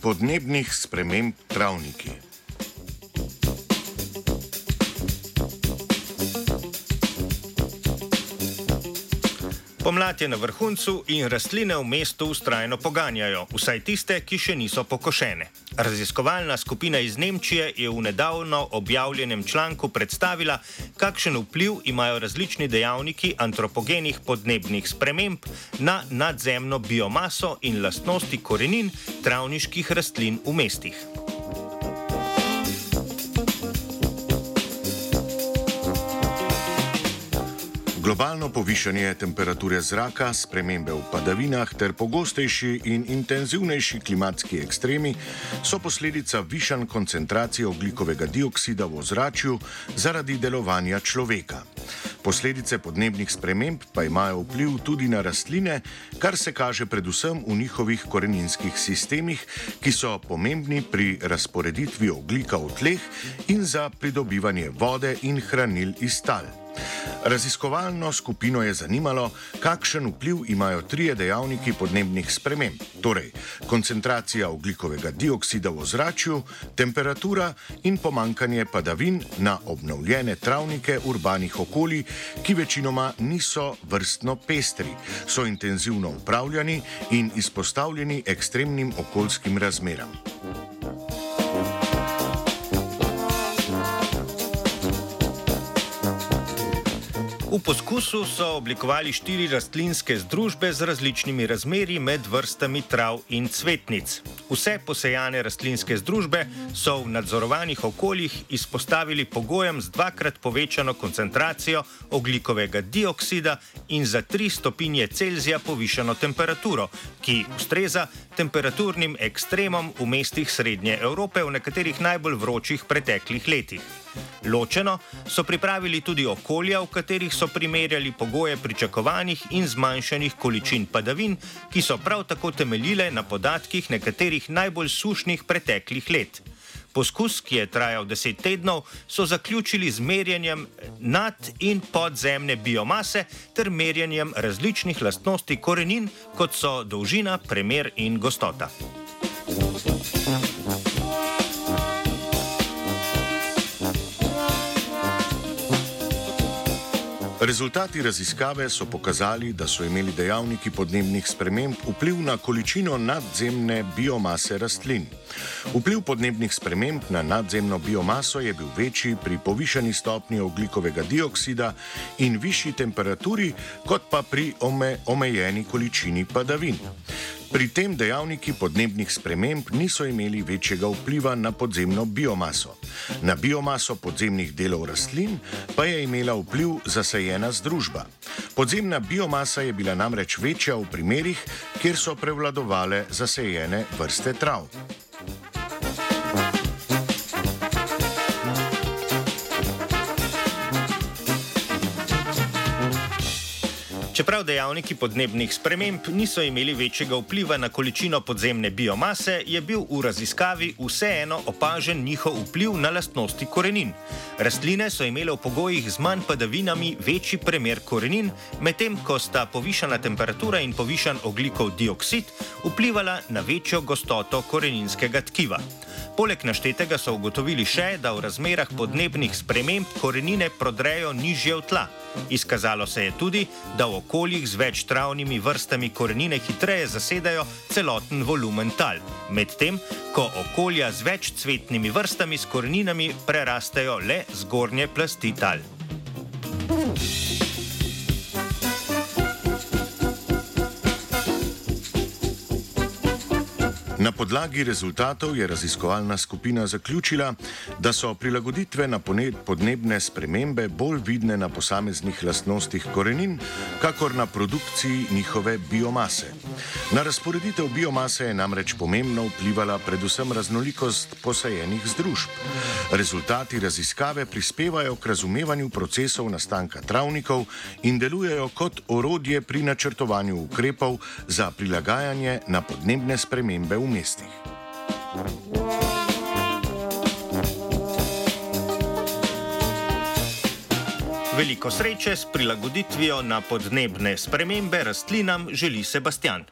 podnebnih sprememb travniki. Pomlad je na vrhuncu in rastline v mestu ustrajno poganjajo, vsaj tiste, ki še niso pokošene. Raziskovalna skupina iz Nemčije je v nedavno objavljenem članku predstavila, kakšen vpliv imajo različni dejavniki antropogenih podnebnih sprememb na nadzemno biomaso in lastnosti korenin travniških rastlin v mestih. Globalno povišanje temperature zraka, spremembe v padavinah ter pogostejši in intenzivnejši klimatski ekstremi so posledica višanj koncentracije oglikovega dioksida v ozračju zaradi delovanja človeka. Posledice podnebnih sprememb pa imajo vpliv tudi na rastline, kar se kaže predvsem v njihovih koreninskih sistemih, ki so pomembni pri razporeditvi oglika v tleh in za pridobivanje vode in hranil iz tal. Raziskovalno skupino je zanimalo, kakšen vpliv imajo trije dejavniki podnebnih sprememb, torej koncentracija oglikovega dioksida v ozračju, temperatura in pomankanje padavin na obnovljene travnike urbanih okolij, ki večinoma niso vrstno pestri, so intenzivno upravljani in izpostavljeni ekstremnim okoljskim razmeram. V poskusu so oblikovali štiri rastlinske združbe z različnimi razmerji med vrstami trav in cvetnic. Vse posejane rastlinske združbe so v nadzorovanih okoljih izpostavili pogojem z dvakrat povečano koncentracijo oglikovega dioksida in za 3 stopinje Celzija povišano temperaturo, ki ustreza temperaturnim ekstremom v mestih Srednje Evrope v nekaterih najbolj vročih preteklih letih. Ločeno so pripravili tudi okolja, v katerih so primerjali pogoje pričakovanih in zmanjšanih količin padavin, ki so prav tako temeljile na podatkih nekaterih najbolj sušnih preteklih let. Poskus, ki je trajal deset tednov, so zaključili z merjenjem nad- in podzemne biomase ter merjenjem različnih lastnosti korenin, kot so dolžina, premer in gostota. Rezultati raziskave so pokazali, da so imeli dejavniki podnebnih sprememb vpliv na količino nadzemne biomase rastlin. Vpliv podnebnih sprememb na nadzemno biomaso je bil večji pri povišani stopnji oglikovega dioksida in višji temperaturi, kot pa pri ome omejeni količini padavin. Pri tem dejavniki podnebnih sprememb niso imeli večjega vpliva na podzemno biomaso. Na biomaso podzemnih delov rastlin pa je imela vpliv zasajena združba. Podzemna biomasa je bila namreč večja v primerih, kjer so prevladovale zasajene vrste trav. Čeprav dejavniki podnebnih sprememb niso imeli večjega vpliva na količino podzemne biomase, je bil v raziskavi vseeno opažen njihov vpliv na lastnosti korenin. Rastline so imele v pogojih z manj padavinami večji premer korenin, medtem ko sta povišana temperatura in povišan oglikov dioksid vplivala na večjo gostoto koreninskega tkiva. Poleg naštetega so ugotovili še, da v razmerah podnebnih sprememb korenine prodrejo nižje v tla. Izkazalo se je tudi, da v okoljih z več travnimi vrstami korenine hitreje zasedajo celoten volumen tal, medtem ko okolja z več cvetnimi vrstami s koreninami prerastejo le zgornje plasti tal. Na podlagi rezultatov je raziskovalna skupina zaključila, da so prilagoditve na podnebne spremembe bolj vidne na posameznih lastnostih korenin, kakor na produkciji njihove biomase. Na razporeditev biomase je namreč pomembno vplivala predvsem raznolikost posajenih združb. Rezultati raziskave prispevajo k razumevanju procesov nastanka travnikov in delujejo kot orodje pri načrtovanju ukrepov za prilagajanje na podnebne spremembe v mestih. Veliko sreče s prilagoditvijo na podnebne spremembe rastlinam želi Sebastian.